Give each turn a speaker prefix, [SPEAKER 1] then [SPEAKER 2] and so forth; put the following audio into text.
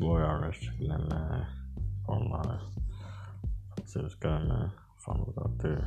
[SPEAKER 1] voyeurs skulle med ollaan. Se hur ska det eh,